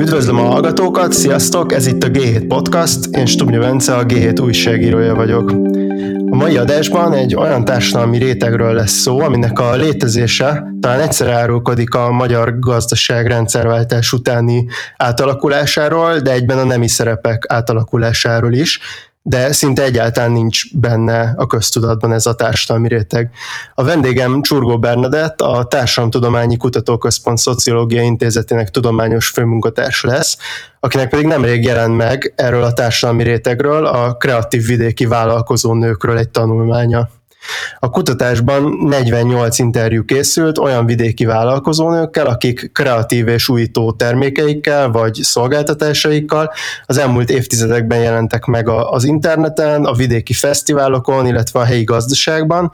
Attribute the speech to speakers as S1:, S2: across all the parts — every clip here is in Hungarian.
S1: Üdvözlöm a hallgatókat, sziasztok! Ez itt a G7 Podcast, én Stubnyi Vence, a G7 újságírója vagyok. A mai adásban egy olyan társadalmi rétegről lesz szó, aminek a létezése talán egyszer árulkodik a magyar gazdaság rendszerváltás utáni átalakulásáról, de egyben a nemi szerepek átalakulásáról is, de szinte egyáltalán nincs benne a köztudatban ez a társadalmi réteg. A vendégem Csurgó Bernadett, a Társadalomtudományi Kutatóközpont Szociológiai Intézetének tudományos főmunkatársa lesz, akinek pedig nemrég jelent meg erről a társadalmi rétegről, a kreatív vidéki vállalkozó nőkről egy tanulmánya. A kutatásban 48 interjú készült olyan vidéki vállalkozónőkkel, akik kreatív és újító termékeikkel vagy szolgáltatásaikkal az elmúlt évtizedekben jelentek meg az interneten, a vidéki fesztiválokon, illetve a helyi gazdaságban,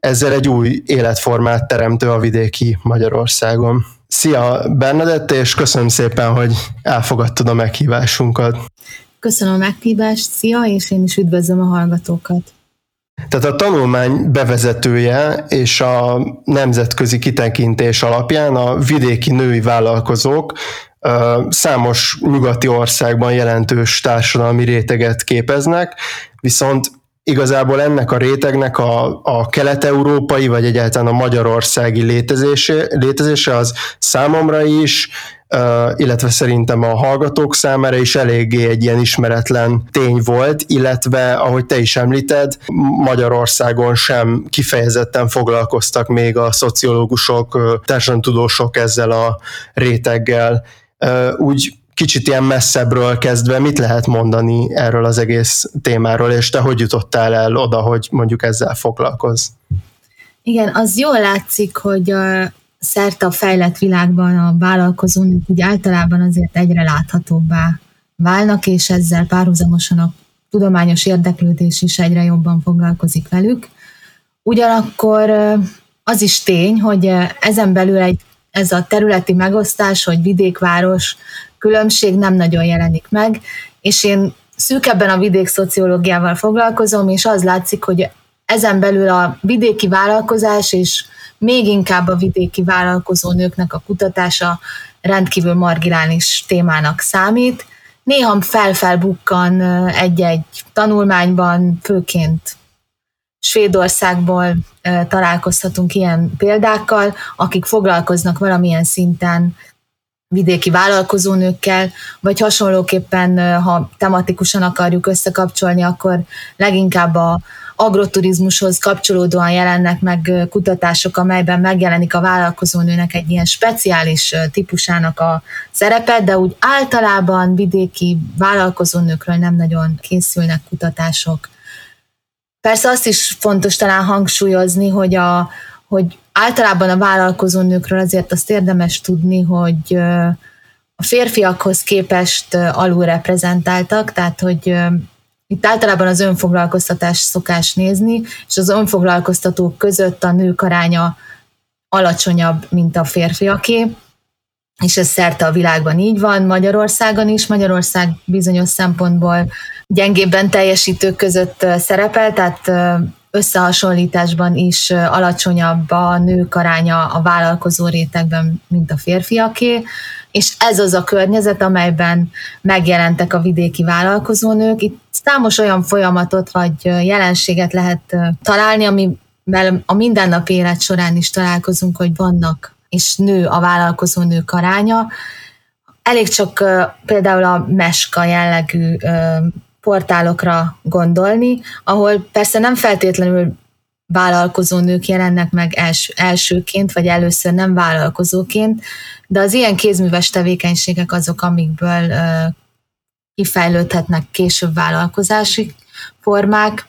S1: ezzel egy új életformát teremtő a vidéki Magyarországon. Szia Bernadett, és köszönöm szépen, hogy elfogadtad a meghívásunkat.
S2: Köszönöm a meghívást, szia, és én is üdvözlöm a hallgatókat.
S1: Tehát a tanulmány bevezetője és a nemzetközi kitekintés alapján a vidéki női vállalkozók számos nyugati országban jelentős társadalmi réteget képeznek, viszont igazából ennek a rétegnek a, a kelet-európai, vagy egyáltalán a magyarországi létezése, létezése az számomra is illetve szerintem a hallgatók számára is eléggé egy ilyen ismeretlen tény volt, illetve ahogy te is említed, Magyarországon sem kifejezetten foglalkoztak még a szociológusok, társadalomtudósok ezzel a réteggel. Úgy kicsit ilyen messzebbről kezdve mit lehet mondani erről az egész témáról, és te hogy jutottál el oda, hogy mondjuk ezzel foglalkozz?
S2: Igen, az jól látszik, hogy a, szerte a fejlett világban a vállalkozónők úgy általában azért egyre láthatóbbá válnak, és ezzel párhuzamosan a tudományos érdeklődés is egyre jobban foglalkozik velük. Ugyanakkor az is tény, hogy ezen belül egy, ez a területi megosztás, hogy vidékváros különbség nem nagyon jelenik meg, és én szűkebben a vidék szociológiával foglalkozom, és az látszik, hogy ezen belül a vidéki vállalkozás és még inkább a vidéki vállalkozó nőknek a kutatása rendkívül marginális témának számít. Néha felfelbukkan egy-egy tanulmányban, főként Svédországból találkozhatunk ilyen példákkal, akik foglalkoznak valamilyen szinten vidéki vállalkozónőkkel, vagy hasonlóképpen, ha tematikusan akarjuk összekapcsolni, akkor leginkább a, agroturizmushoz kapcsolódóan jelennek meg kutatások, amelyben megjelenik a vállalkozónőnek egy ilyen speciális típusának a szerepe, de úgy általában vidéki vállalkozónőkről nem nagyon készülnek kutatások. Persze azt is fontos talán hangsúlyozni, hogy, a, hogy általában a vállalkozónőkről azért azt érdemes tudni, hogy a férfiakhoz képest alulreprezentáltak, tehát hogy itt általában az önfoglalkoztatás szokás nézni, és az önfoglalkoztatók között a nők aránya alacsonyabb, mint a férfiaké, és ez szerte a világban így van, Magyarországon is. Magyarország bizonyos szempontból gyengébben teljesítők között szerepel, tehát összehasonlításban is alacsonyabb a nők aránya a vállalkozó rétegben, mint a férfiaké, és ez az a környezet, amelyben megjelentek a vidéki vállalkozónők. Itt számos olyan folyamatot vagy jelenséget lehet találni, amivel a mindennapi élet során is találkozunk, hogy vannak és nő a vállalkozó nők aránya. Elég csak például a meska jellegű portálokra gondolni, ahol persze nem feltétlenül vállalkozó nők jelennek meg els, elsőként, vagy először nem vállalkozóként, de az ilyen kézműves tevékenységek azok, amikből kifejlődhetnek később vállalkozási formák,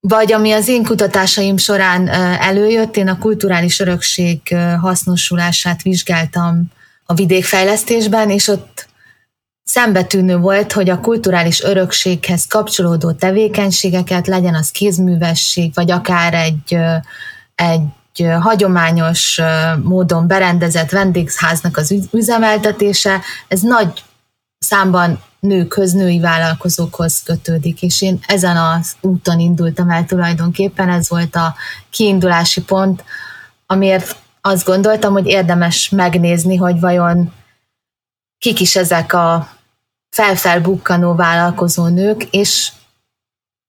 S2: vagy ami az én kutatásaim során előjött, én a kulturális örökség hasznosulását vizsgáltam a vidékfejlesztésben, és ott szembetűnő volt, hogy a kulturális örökséghez kapcsolódó tevékenységeket, legyen az kézművesség, vagy akár egy, egy hagyományos módon berendezett vendégháznak az üzemeltetése, ez nagy számban nőkhöz, női vállalkozókhoz kötődik, és én ezen az úton indultam el tulajdonképpen, ez volt a kiindulási pont, amiért azt gondoltam, hogy érdemes megnézni, hogy vajon kik is ezek a felfelbukkanó vállalkozó nők, és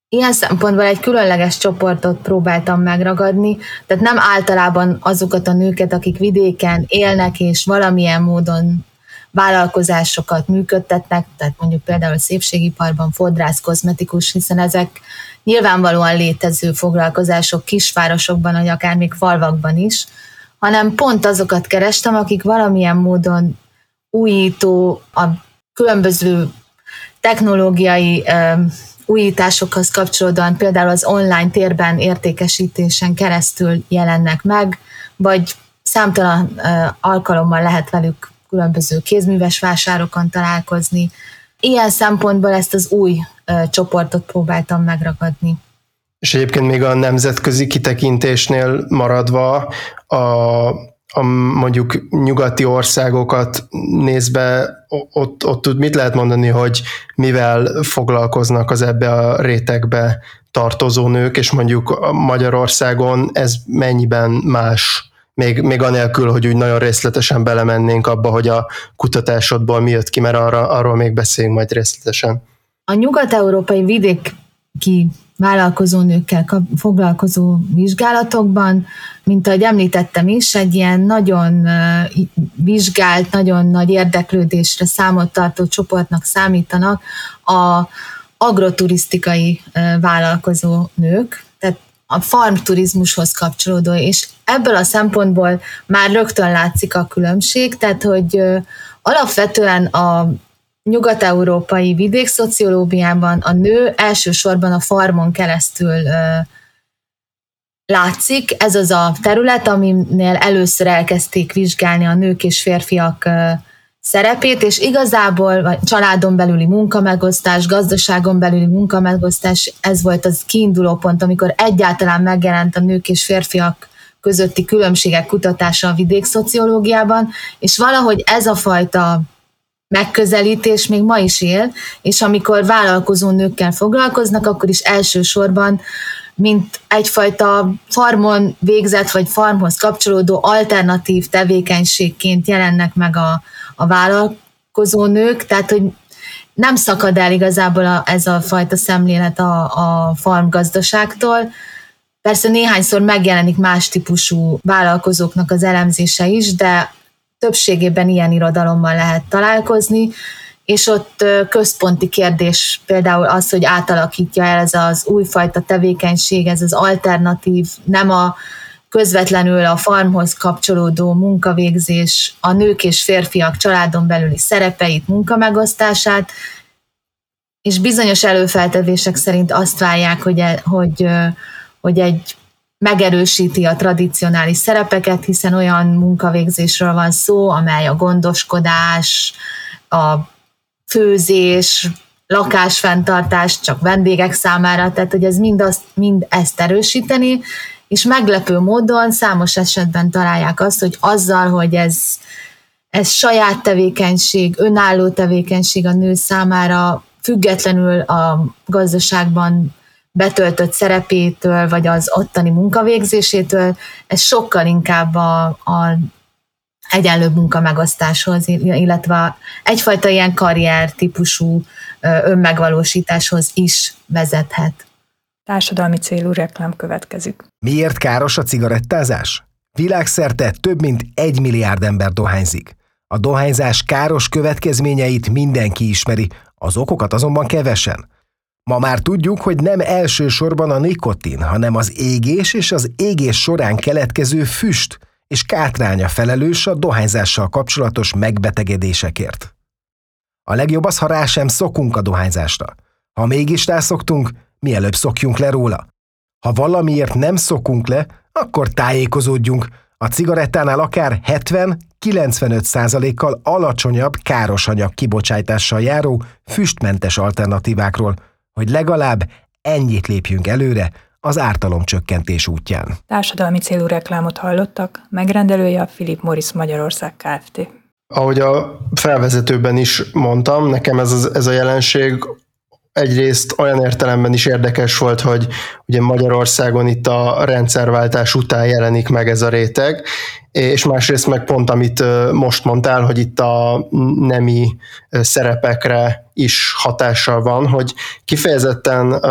S2: ilyen szempontból egy különleges csoportot próbáltam megragadni, tehát nem általában azokat a nőket, akik vidéken élnek és valamilyen módon vállalkozásokat működtetnek, tehát mondjuk például szépségiparban fodrász, kozmetikus, hiszen ezek nyilvánvalóan létező foglalkozások kisvárosokban, vagy akár még falvakban is, hanem pont azokat kerestem, akik valamilyen módon újító, a különböző technológiai újításokhoz kapcsolódóan például az online térben értékesítésen keresztül jelennek meg, vagy számtalan alkalommal lehet velük különböző kézműves vásárokon találkozni. Ilyen szempontból ezt az új csoportot próbáltam megragadni.
S1: És egyébként még a nemzetközi kitekintésnél maradva a, a mondjuk nyugati országokat nézve, ott, ott tud mit lehet mondani, hogy mivel foglalkoznak az ebbe a rétegbe tartozó nők, és mondjuk Magyarországon ez mennyiben más még, még anélkül, hogy úgy nagyon részletesen belemennénk abba, hogy a kutatásodból mi jött ki, mert arra, arról még beszélünk majd részletesen.
S2: A nyugat-európai vidéki vállalkozó nőkkel foglalkozó vizsgálatokban, mint ahogy említettem is, egy ilyen nagyon vizsgált, nagyon nagy érdeklődésre számot tartó csoportnak számítanak a agroturisztikai vállalkozó nők, tehát a farmturizmushoz kapcsolódó, és ebből a szempontból már rögtön látszik a különbség, tehát hogy alapvetően a nyugat-európai vidékszociológiában a nő elsősorban a farmon keresztül látszik. Ez az a terület, aminél először elkezdték vizsgálni a nők és férfiak szerepét, és igazából vagy családon belüli munkamegosztás, gazdaságon belüli munkamegosztás, ez volt az kiinduló pont, amikor egyáltalán megjelent a nők és férfiak közötti különbségek kutatása a vidékszociológiában, és valahogy ez a fajta megközelítés még ma is él, és amikor vállalkozó nőkkel foglalkoznak, akkor is elsősorban mint egyfajta farmon végzett, vagy farmhoz kapcsolódó alternatív tevékenységként jelennek meg a, a vállalkozó nők, tehát hogy nem szakad el igazából a, ez a fajta szemlélet a, a farmgazdaságtól. Persze néhányszor megjelenik más típusú vállalkozóknak az elemzése is, de többségében ilyen irodalommal lehet találkozni, és ott központi kérdés például az, hogy átalakítja el ez az újfajta tevékenység, ez az alternatív, nem a közvetlenül a farmhoz kapcsolódó munkavégzés, a nők és férfiak családon belüli szerepeit, munkamegosztását, és bizonyos előfeltevések szerint azt várják, hogy, e, hogy, hogy egy megerősíti a tradicionális szerepeket, hiszen olyan munkavégzésről van szó, amely a gondoskodás, a főzés, lakásfenntartás csak vendégek számára, tehát hogy ez mind, azt, mind ezt erősíteni, és meglepő módon számos esetben találják azt, hogy azzal, hogy ez, ez saját tevékenység, önálló tevékenység a nő számára, függetlenül a gazdaságban betöltött szerepétől, vagy az ottani munkavégzésétől, ez sokkal inkább a, a egyenlő munkamegosztáshoz, illetve egyfajta ilyen karrier típusú önmegvalósításhoz is vezethet.
S3: Társadalmi célú reklám következik.
S4: Miért káros a cigarettázás? Világszerte több mint egy milliárd ember dohányzik. A dohányzás káros következményeit mindenki ismeri, az okokat azonban kevesen. Ma már tudjuk, hogy nem elsősorban a nikotin, hanem az égés és az égés során keletkező füst és kátránya felelős a dohányzással kapcsolatos megbetegedésekért. A legjobb az, ha rá sem szokunk a dohányzásra. Ha mégis rászoktunk, mielőbb szokjunk le róla. Ha valamiért nem szokunk le, akkor tájékozódjunk. A cigarettánál akár 70-95 kal alacsonyabb káros anyag kibocsátással járó füstmentes alternatívákról, hogy legalább ennyit lépjünk előre az ártalomcsökkentés útján.
S3: Társadalmi célú reklámot hallottak, megrendelője a Philip Morris Magyarország Kft.
S1: Ahogy a felvezetőben is mondtam, nekem ez, az, ez a jelenség egyrészt olyan értelemben is érdekes volt, hogy ugye Magyarországon itt a rendszerváltás után jelenik meg ez a réteg, és másrészt meg pont, amit most mondtál, hogy itt a nemi szerepekre is hatással van, hogy kifejezetten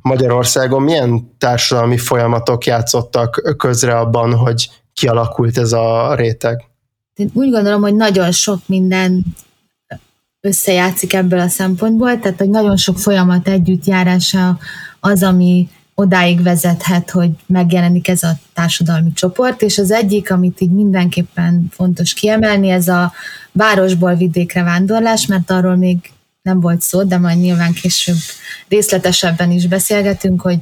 S1: Magyarországon milyen társadalmi folyamatok játszottak közre abban, hogy kialakult ez a réteg?
S2: Én úgy gondolom, hogy nagyon sok minden összejátszik ebből a szempontból, tehát hogy nagyon sok folyamat együttjárása az, ami odáig vezethet, hogy megjelenik ez a társadalmi csoport, és az egyik, amit így mindenképpen fontos kiemelni, ez a városból vidékre vándorlás, mert arról még nem volt szó, de majd nyilván később részletesebben is beszélgetünk, hogy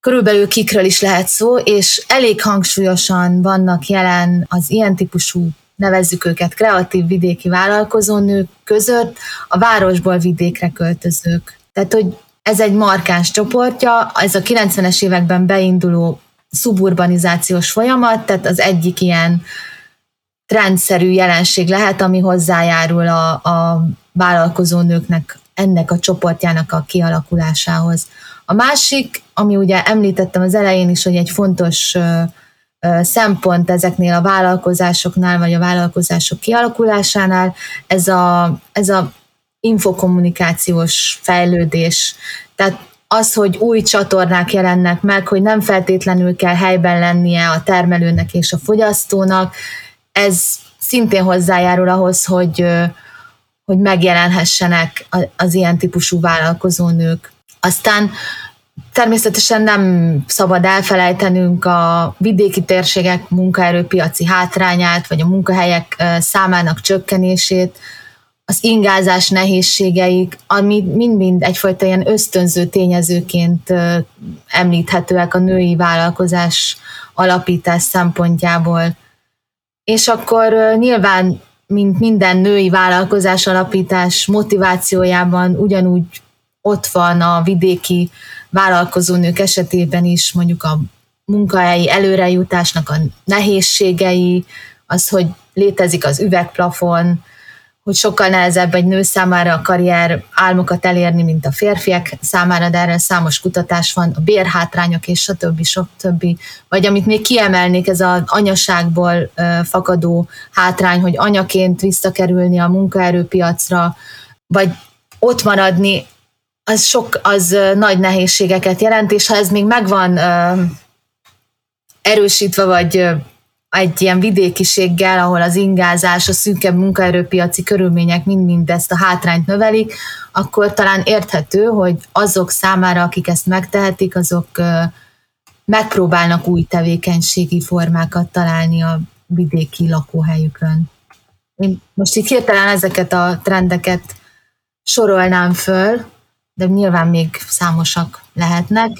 S2: körülbelül kikről is lehet szó, és elég hangsúlyosan vannak jelen az ilyen típusú nevezzük őket kreatív vidéki vállalkozónők között a városból vidékre költözők. Tehát, hogy ez egy markáns csoportja, ez a 90-es években beinduló szuburbanizációs folyamat, tehát az egyik ilyen trendszerű jelenség lehet, ami hozzájárul a, a vállalkozó nőknek ennek a csoportjának a kialakulásához. A másik, ami ugye említettem az elején is, hogy egy fontos szempont ezeknél a vállalkozásoknál, vagy a vállalkozások kialakulásánál, ez a, ez a infokommunikációs fejlődés. Tehát az, hogy új csatornák jelennek meg, hogy nem feltétlenül kell helyben lennie a termelőnek és a fogyasztónak, ez szintén hozzájárul ahhoz, hogy, hogy megjelenhessenek az ilyen típusú vállalkozónők. Aztán Természetesen nem szabad elfelejtenünk a vidéki térségek munkaerőpiaci hátrányát, vagy a munkahelyek számának csökkenését, az ingázás nehézségeik, ami mind-mind egyfajta ilyen ösztönző tényezőként említhetőek a női vállalkozás alapítás szempontjából. És akkor nyilván, mint minden női vállalkozás alapítás motivációjában ugyanúgy ott van a vidéki vállalkozónők esetében is mondjuk a munkahelyi előrejutásnak a nehézségei, az, hogy létezik az üvegplafon, hogy sokkal nehezebb egy nő számára a karrier álmokat elérni, mint a férfiak számára, de erre számos kutatás van, a bérhátrányok és stb. stb. Vagy amit még kiemelnék, ez az anyaságból fakadó hátrány, hogy anyaként visszakerülni a munkaerőpiacra, vagy ott maradni az sok, az nagy nehézségeket jelent, és ha ez még megvan erősítve, vagy egy ilyen vidékiséggel, ahol az ingázás, a szűkebb munkaerőpiaci körülmények mind-mind ezt a hátrányt növelik, akkor talán érthető, hogy azok számára, akik ezt megtehetik, azok megpróbálnak új tevékenységi formákat találni a vidéki lakóhelyükön. Én most így hirtelen ezeket a trendeket sorolnám föl, de nyilván még számosak lehetnek.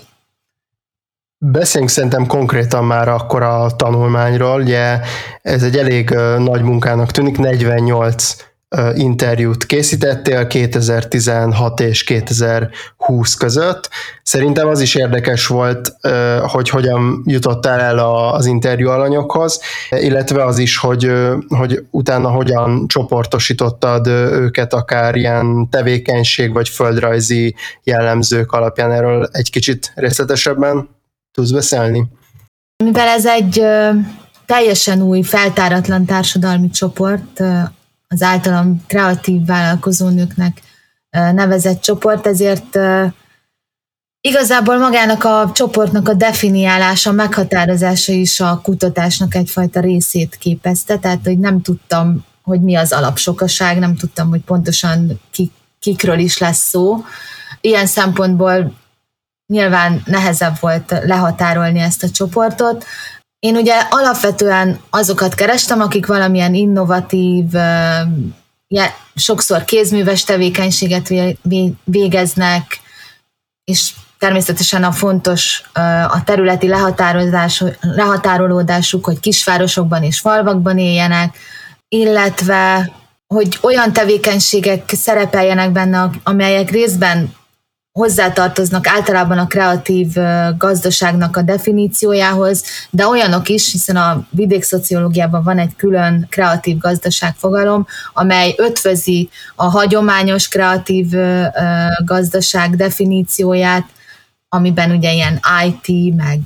S1: Beszéljünk szerintem konkrétan már akkor a tanulmányról. Ugye ez egy elég nagy munkának tűnik, 48 interjút készítettél 2016 és 2020 között. Szerintem az is érdekes volt, hogy hogyan jutottál el az interjú alanyokhoz, illetve az is, hogy, hogy utána hogyan csoportosítottad őket akár ilyen tevékenység vagy földrajzi jellemzők alapján. Erről egy kicsit részletesebben tudsz beszélni?
S2: Mivel ez egy teljesen új, feltáratlan társadalmi csoport, az általam kreatív vállalkozónőknek nevezett csoport, ezért igazából magának a csoportnak a definiálása, meghatározása is a kutatásnak egyfajta részét képezte, tehát hogy nem tudtam, hogy mi az alapsokaság, nem tudtam, hogy pontosan ki, kikről is lesz szó. Ilyen szempontból nyilván nehezebb volt lehatárolni ezt a csoportot. Én ugye alapvetően azokat kerestem, akik valamilyen innovatív, sokszor kézműves tevékenységet végeznek, és természetesen a fontos a területi lehatározás, lehatárolódásuk, hogy kisvárosokban és falvakban éljenek, illetve hogy olyan tevékenységek szerepeljenek benne, amelyek részben hozzátartoznak általában a kreatív gazdaságnak a definíciójához, de olyanok is, hiszen a vidékszociológiában van egy külön kreatív gazdaság fogalom, amely ötvözi a hagyományos kreatív gazdaság definícióját, amiben ugye ilyen IT, meg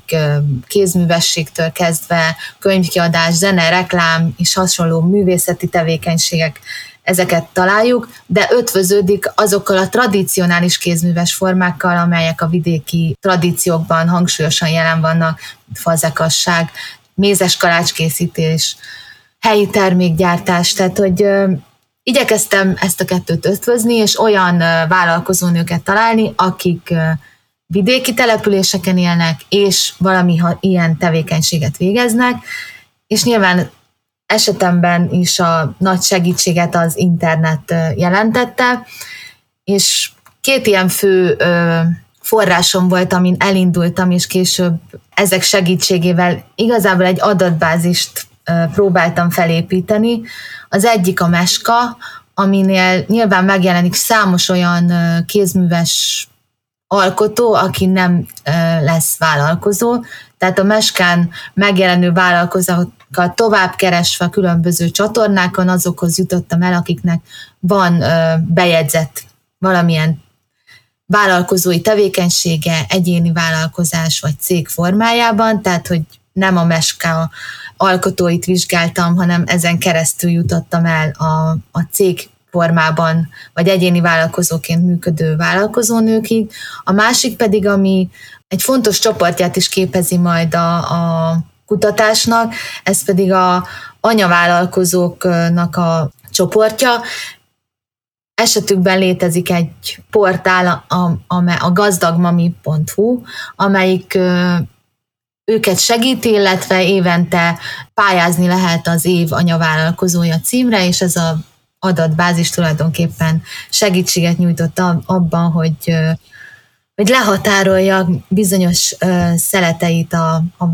S2: kézművességtől kezdve könyvkiadás, zene, reklám és hasonló művészeti tevékenységek ezeket találjuk, de ötvöződik azokkal a tradicionális kézműves formákkal, amelyek a vidéki tradíciókban hangsúlyosan jelen vannak, fazekasság, mézes kalácskészítés, helyi termékgyártás, tehát hogy igyekeztem ezt a kettőt ötvözni, és olyan vállalkozónőket találni, akik vidéki településeken élnek, és valami ha ilyen tevékenységet végeznek, és nyilván esetemben is a nagy segítséget az internet jelentette, és két ilyen fő forrásom volt, amin elindultam, és később ezek segítségével igazából egy adatbázist próbáltam felépíteni. Az egyik a Meska, aminél nyilván megjelenik számos olyan kézműves alkotó, aki nem lesz vállalkozó, tehát a Meskán megjelenő vállalkozókat tovább keresve különböző csatornákon azokhoz jutottam el, akiknek van bejegyzett valamilyen vállalkozói tevékenysége, egyéni vállalkozás vagy cég formájában, tehát hogy nem a Meska alkotóit vizsgáltam, hanem ezen keresztül jutottam el a, a cég formában, vagy egyéni vállalkozóként működő vállalkozónőkig. A másik pedig, ami egy fontos csoportját is képezi majd a, a kutatásnak, ez pedig a anyavállalkozóknak a csoportja. Esetükben létezik egy portál, a, a, a gazdagmami.hu, amelyik őket segíti, illetve évente pályázni lehet az év anyavállalkozója címre, és ez a adatbázis tulajdonképpen segítséget nyújtott abban, hogy, hogy lehatárolja bizonyos szeleteit a, a,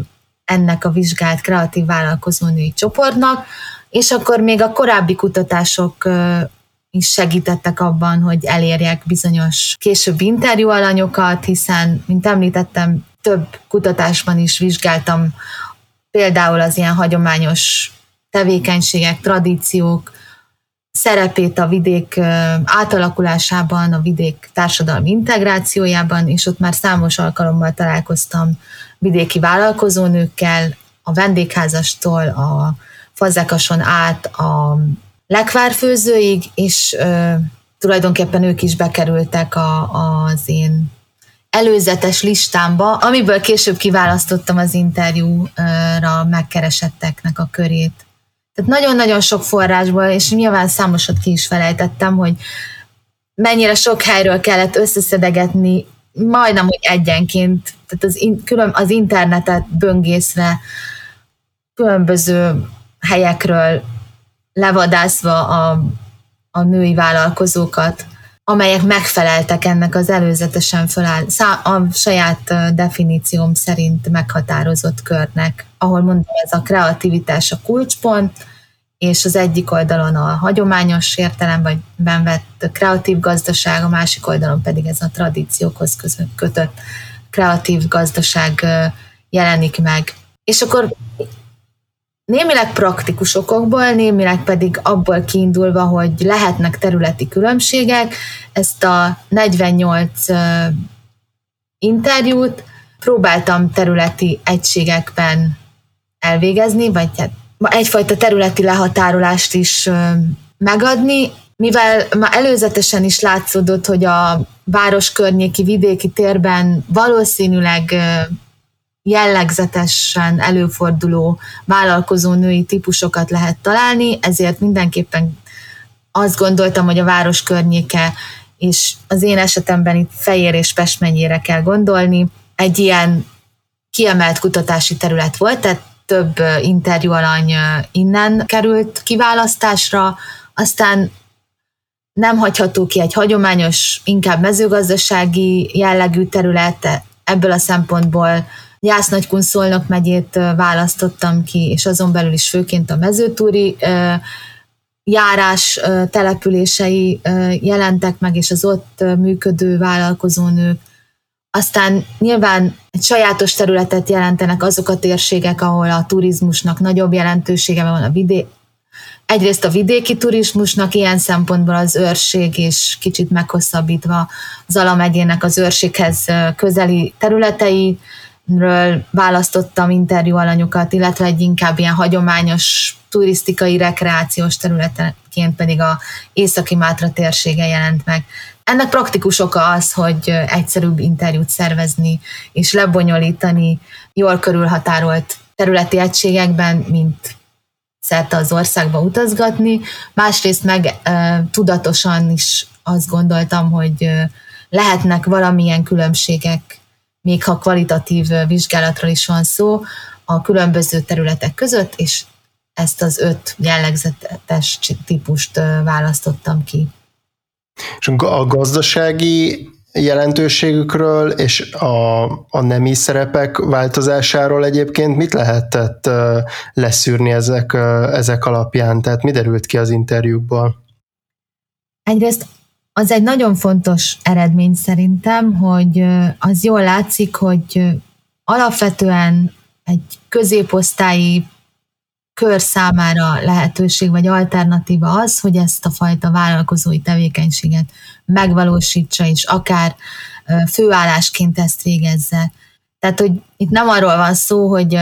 S2: ennek a vizsgált kreatív vállalkozónői csoportnak, és akkor még a korábbi kutatások is segítettek abban, hogy elérjek bizonyos későbbi interjúalanyokat, hiszen, mint említettem, több kutatásban is vizsgáltam például az ilyen hagyományos tevékenységek, tradíciók, szerepét a vidék átalakulásában, a vidék társadalmi integrációjában, és ott már számos alkalommal találkoztam vidéki vállalkozónőkkel, a vendégházastól, a fazekason át a lekvárfőzőig, és ö, tulajdonképpen ők is bekerültek a, az én előzetes listámba, amiből később kiválasztottam az interjúra megkeresetteknek a körét. Tehát nagyon-nagyon sok forrásból, és nyilván számosat ki is felejtettem, hogy mennyire sok helyről kellett összeszedegetni, majdnem, hogy egyenként, tehát az, külön, az internetet böngészve, különböző helyekről levadászva a, a női vállalkozókat, amelyek megfeleltek ennek az előzetesen föláll, a saját definícióm szerint meghatározott körnek, ahol mondom, ez a kreativitás a kulcspont, és az egyik oldalon a hagyományos értelemben vett kreatív gazdaság, a másik oldalon pedig ez a tradíciókhoz kötött kreatív gazdaság jelenik meg. És akkor némileg praktikus okokból, némileg pedig abból kiindulva, hogy lehetnek területi különbségek, ezt a 48 interjút próbáltam területi egységekben elvégezni, vagy hát egyfajta területi lehatárolást is megadni, mivel már előzetesen is látszódott, hogy a város környéki vidéki térben valószínűleg jellegzetesen előforduló vállalkozó női típusokat lehet találni, ezért mindenképpen azt gondoltam, hogy a város környéke, és az én esetemben itt Fejér és Pest mennyire kell gondolni, egy ilyen kiemelt kutatási terület volt, tehát több interjú alany innen került kiválasztásra, aztán nem hagyható ki egy hagyományos, inkább mezőgazdasági jellegű terület, ebből a szempontból Jásznagykun Szolnok megyét választottam ki, és azon belül is főként a mezőtúri járás települései jelentek meg, és az ott működő vállalkozónők. Aztán nyilván egy sajátos területet jelentenek azok a térségek, ahol a turizmusnak nagyobb jelentősége van a vidé, egyrészt a vidéki turizmusnak ilyen szempontból az őrség és kicsit meghosszabbítva Zala megyének az őrséghez közeli területeiről választottam interjú alanyokat, illetve egy inkább ilyen hagyományos turisztikai rekreációs területeként pedig a északi Mátra térsége jelent meg. Ennek praktikus oka az, hogy egyszerűbb interjút szervezni és lebonyolítani jól körülhatárolt területi egységekben, mint szerte az országba utazgatni, másrészt meg e, tudatosan is azt gondoltam, hogy e, lehetnek valamilyen különbségek, még ha kvalitatív vizsgálatról is van szó, a különböző területek között, és ezt az öt jellegzetes típust választottam ki.
S1: És a gazdasági jelentőségükről és a, a nemi szerepek változásáról egyébként mit lehetett leszűrni ezek, ezek alapján? Tehát mi derült ki az interjúkból?
S2: Egyrészt az egy nagyon fontos eredmény szerintem, hogy az jól látszik, hogy alapvetően egy középosztályi kör számára lehetőség vagy alternatíva az, hogy ezt a fajta vállalkozói tevékenységet megvalósítsa, és akár főállásként ezt végezze. Tehát, hogy itt nem arról van szó, hogy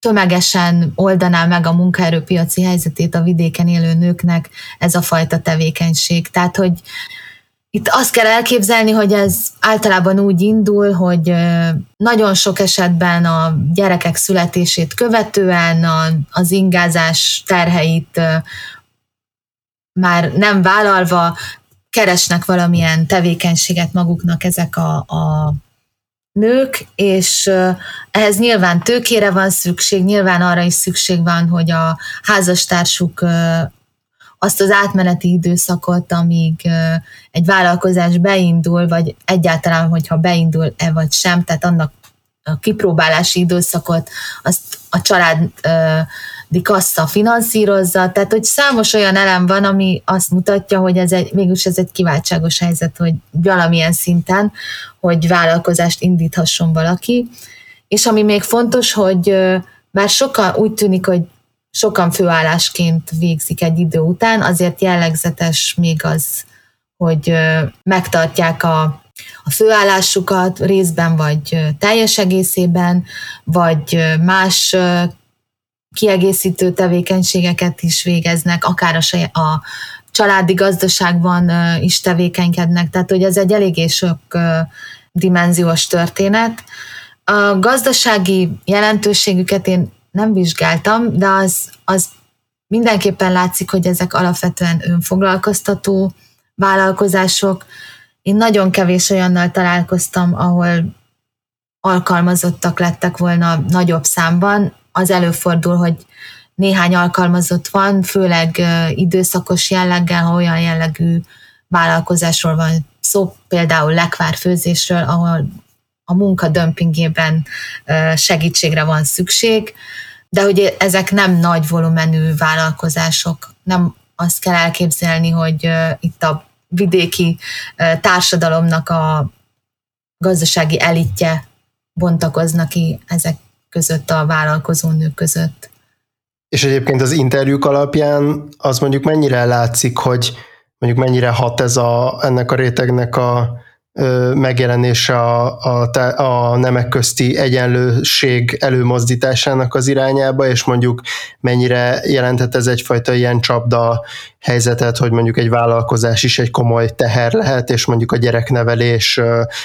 S2: tömegesen oldaná meg a munkaerőpiaci helyzetét a vidéken élő nőknek ez a fajta tevékenység. Tehát, hogy itt azt kell elképzelni, hogy ez általában úgy indul, hogy nagyon sok esetben a gyerekek születését követően az ingázás terheit már nem vállalva keresnek valamilyen tevékenységet maguknak ezek a, a nők, és ehhez nyilván tőkére van szükség, nyilván arra is szükség van, hogy a házastársuk azt az átmeneti időszakot, amíg egy vállalkozás beindul, vagy egyáltalán, hogyha beindul-e vagy sem, tehát annak a kipróbálási időszakot, azt a családi kassa finanszírozza, tehát hogy számos olyan elem van, ami azt mutatja, hogy ez egy, mégis ez egy kiváltságos helyzet, hogy valamilyen szinten, hogy vállalkozást indíthasson valaki, és ami még fontos, hogy bár sokan úgy tűnik, hogy sokan főállásként végzik egy idő után, azért jellegzetes még az, hogy megtartják a, a főállásukat részben vagy teljes egészében, vagy más kiegészítő tevékenységeket is végeznek, akár a, saját, a családi gazdaságban is tevékenykednek, tehát hogy ez egy eléggé sok dimenziós történet. A gazdasági jelentőségüket én nem vizsgáltam, de az, az mindenképpen látszik, hogy ezek alapvetően önfoglalkoztató vállalkozások. Én nagyon kevés olyannal találkoztam, ahol alkalmazottak lettek volna nagyobb számban. Az előfordul, hogy néhány alkalmazott van, főleg időszakos jelleggel, ha olyan jellegű vállalkozásról van szó, például lekvárfőzésről, ahol a munka dömpingében segítségre van szükség, de hogy ezek nem nagy volumenű vállalkozások. Nem azt kell elképzelni, hogy itt a vidéki társadalomnak a gazdasági elitje bontakozna ki ezek között a vállalkozó nők között.
S1: És egyébként az interjúk alapján az mondjuk mennyire látszik, hogy mondjuk mennyire hat ez a, ennek a rétegnek a megjelenése a, a, a nemek közti egyenlőség előmozdításának az irányába, és mondjuk mennyire jelenthet ez egyfajta ilyen csapda helyzetet, hogy mondjuk egy vállalkozás is egy komoly teher lehet, és mondjuk a gyereknevelés,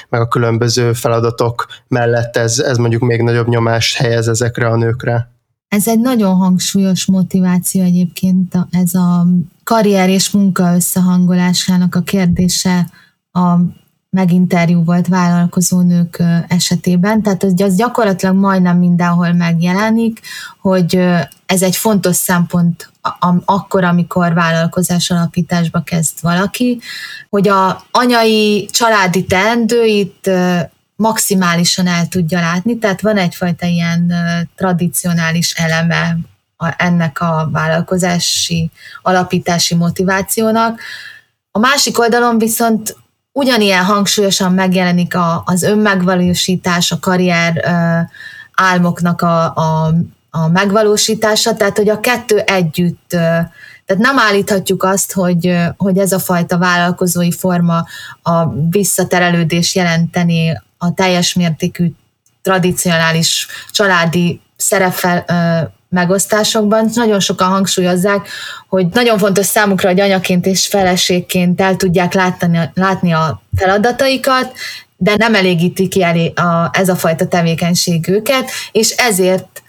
S1: meg a különböző feladatok mellett ez, ez mondjuk még nagyobb nyomást helyez ezekre a nőkre.
S2: Ez egy nagyon hangsúlyos motiváció egyébként, ez a karrier és munka összehangolásának a kérdése a meginterjú volt vállalkozónők esetében, tehát az, gyakorlatilag majdnem mindenhol megjelenik, hogy ez egy fontos szempont akkor, amikor vállalkozás alapításba kezd valaki, hogy a anyai családi teendőit maximálisan el tudja látni, tehát van egyfajta ilyen tradicionális eleme ennek a vállalkozási alapítási motivációnak. A másik oldalon viszont ugyanilyen hangsúlyosan megjelenik a, az önmegvalósítás, a karrier ö, álmoknak a, a, a megvalósítása, tehát hogy a kettő együtt, ö, tehát nem állíthatjuk azt, hogy, hogy ez a fajta vállalkozói forma a visszaterelődés jelenteni a teljes mértékű tradicionális családi szerepfel, megosztásokban nagyon sokan hangsúlyozzák, hogy nagyon fontos számukra, hogy anyaként és feleségként el tudják látni, látni a feladataikat, de nem elégíti ki elé a, ez a fajta tevékenység őket, és ezért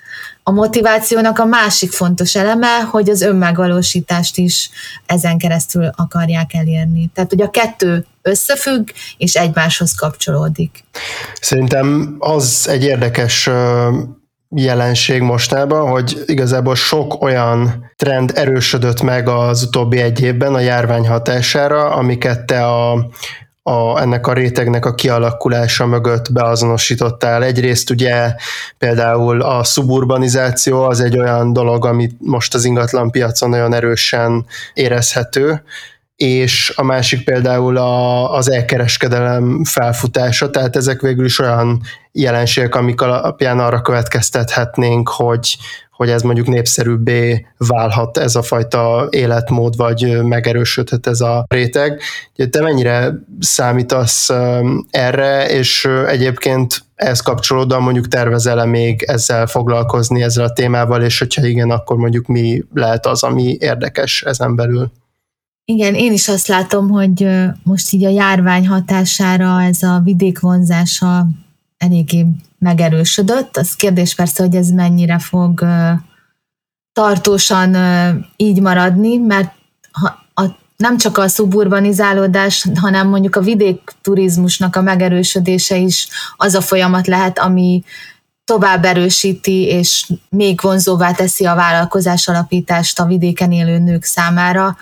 S2: a motivációnak a másik fontos eleme, hogy az önmegvalósítást is ezen keresztül akarják elérni. Tehát, hogy a kettő összefügg, és egymáshoz kapcsolódik.
S1: Szerintem az egy érdekes jelenség mostában, hogy igazából sok olyan trend erősödött meg az utóbbi egy évben a járvány hatására, amiket te a, a, ennek a rétegnek a kialakulása mögött beazonosítottál. Egyrészt ugye például a suburbanizáció az egy olyan dolog, amit most az ingatlan piacon nagyon erősen érezhető, és a másik például a, az elkereskedelem felfutása, tehát ezek végül is olyan jelenségek, amik alapján arra következtethetnénk, hogy, hogy ez mondjuk népszerűbbé válhat ez a fajta életmód, vagy megerősödhet ez a réteg. Te mennyire számítasz erre, és egyébként ehhez kapcsolódóan mondjuk tervezel-e még ezzel foglalkozni, ezzel a témával, és hogyha igen, akkor mondjuk mi lehet az, ami érdekes ezen belül?
S2: Igen, én is azt látom, hogy most így a járvány hatására ez a vidék vonzása eléggé megerősödött. Az kérdés persze, hogy ez mennyire fog tartósan így maradni, mert a, nem csak a szuburbanizálódás, hanem mondjuk a vidék turizmusnak a megerősödése is az a folyamat lehet, ami tovább erősíti és még vonzóvá teszi a vállalkozás alapítást a vidéken élő nők számára,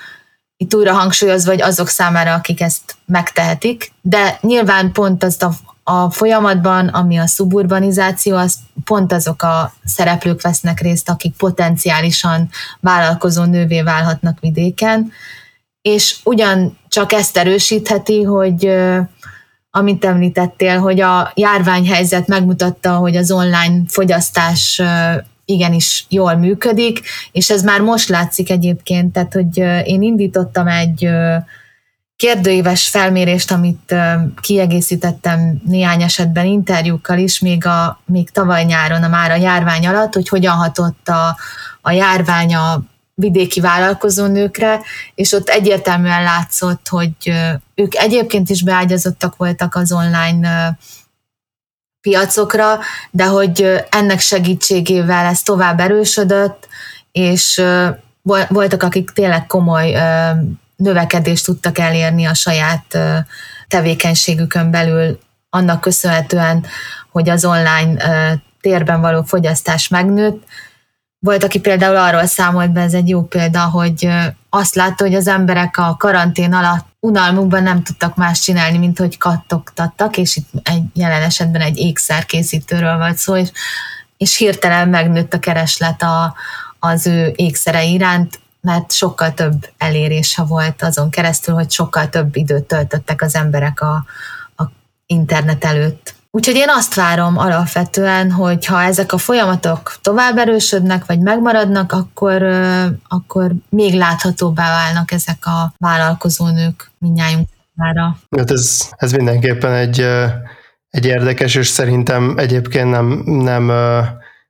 S2: itt újra hangsúlyozva, hogy azok számára, akik ezt megtehetik, de nyilván pont azt a, a folyamatban, ami a szuburbanizáció, az pont azok a szereplők vesznek részt, akik potenciálisan vállalkozó nővé válhatnak vidéken, és ugyan csak ezt erősítheti, hogy amit említettél, hogy a járványhelyzet megmutatta, hogy az online fogyasztás igenis jól működik, és ez már most látszik egyébként, tehát hogy én indítottam egy kérdőíves felmérést, amit kiegészítettem néhány esetben interjúkkal is, még, a, még tavaly nyáron, a már a járvány alatt, hogy hogyan hatott a, a járvány a vidéki vállalkozónőkre, és ott egyértelműen látszott, hogy ők egyébként is beágyazottak voltak az online piacokra, de hogy ennek segítségével ez tovább erősödött, és voltak, akik tényleg komoly növekedést tudtak elérni a saját tevékenységükön belül, annak köszönhetően, hogy az online térben való fogyasztás megnőtt. Volt, aki például arról számolt be, ez egy jó példa, hogy azt látta, hogy az emberek a karantén alatt unalmukban nem tudtak más csinálni, mint hogy kattogtattak, és itt egy jelen esetben egy ékszerkészítőről volt szó, és, és hirtelen megnőtt a kereslet a, az ő ékszere iránt, mert sokkal több elérése volt azon keresztül, hogy sokkal több időt töltöttek az emberek a, a internet előtt. Úgyhogy én azt várom alapvetően, hogy ha ezek a folyamatok tovább erősödnek, vagy megmaradnak, akkor, akkor még láthatóbbá válnak ezek a vállalkozónők minnyájunk számára.
S1: Hát ez, ez mindenképpen egy, egy érdekes, és szerintem egyébként nem, nem,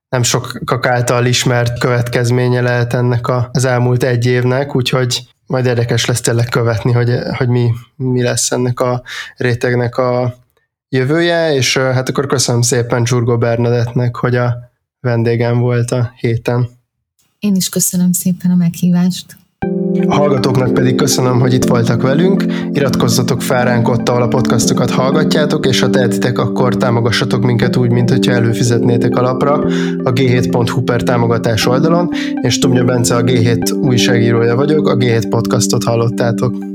S1: nem sokak által ismert következménye lehet ennek az elmúlt egy évnek, úgyhogy majd érdekes lesz tényleg követni, hogy, hogy mi, mi lesz ennek a rétegnek a, jövője, és hát akkor köszönöm szépen Csurgó Bernadettnek, hogy a vendégem volt a héten.
S2: Én is köszönöm szépen a meghívást.
S1: A hallgatóknak pedig köszönöm, hogy itt voltak velünk. Iratkozzatok fel ránk ott, ahol a podcastokat hallgatjátok, és ha tehetitek, akkor támogassatok minket úgy, mint hogyha előfizetnétek alapra a g7.hu per támogatás oldalon, és Tumja Bence a G7 újságírója vagyok, a G7 podcastot hallottátok.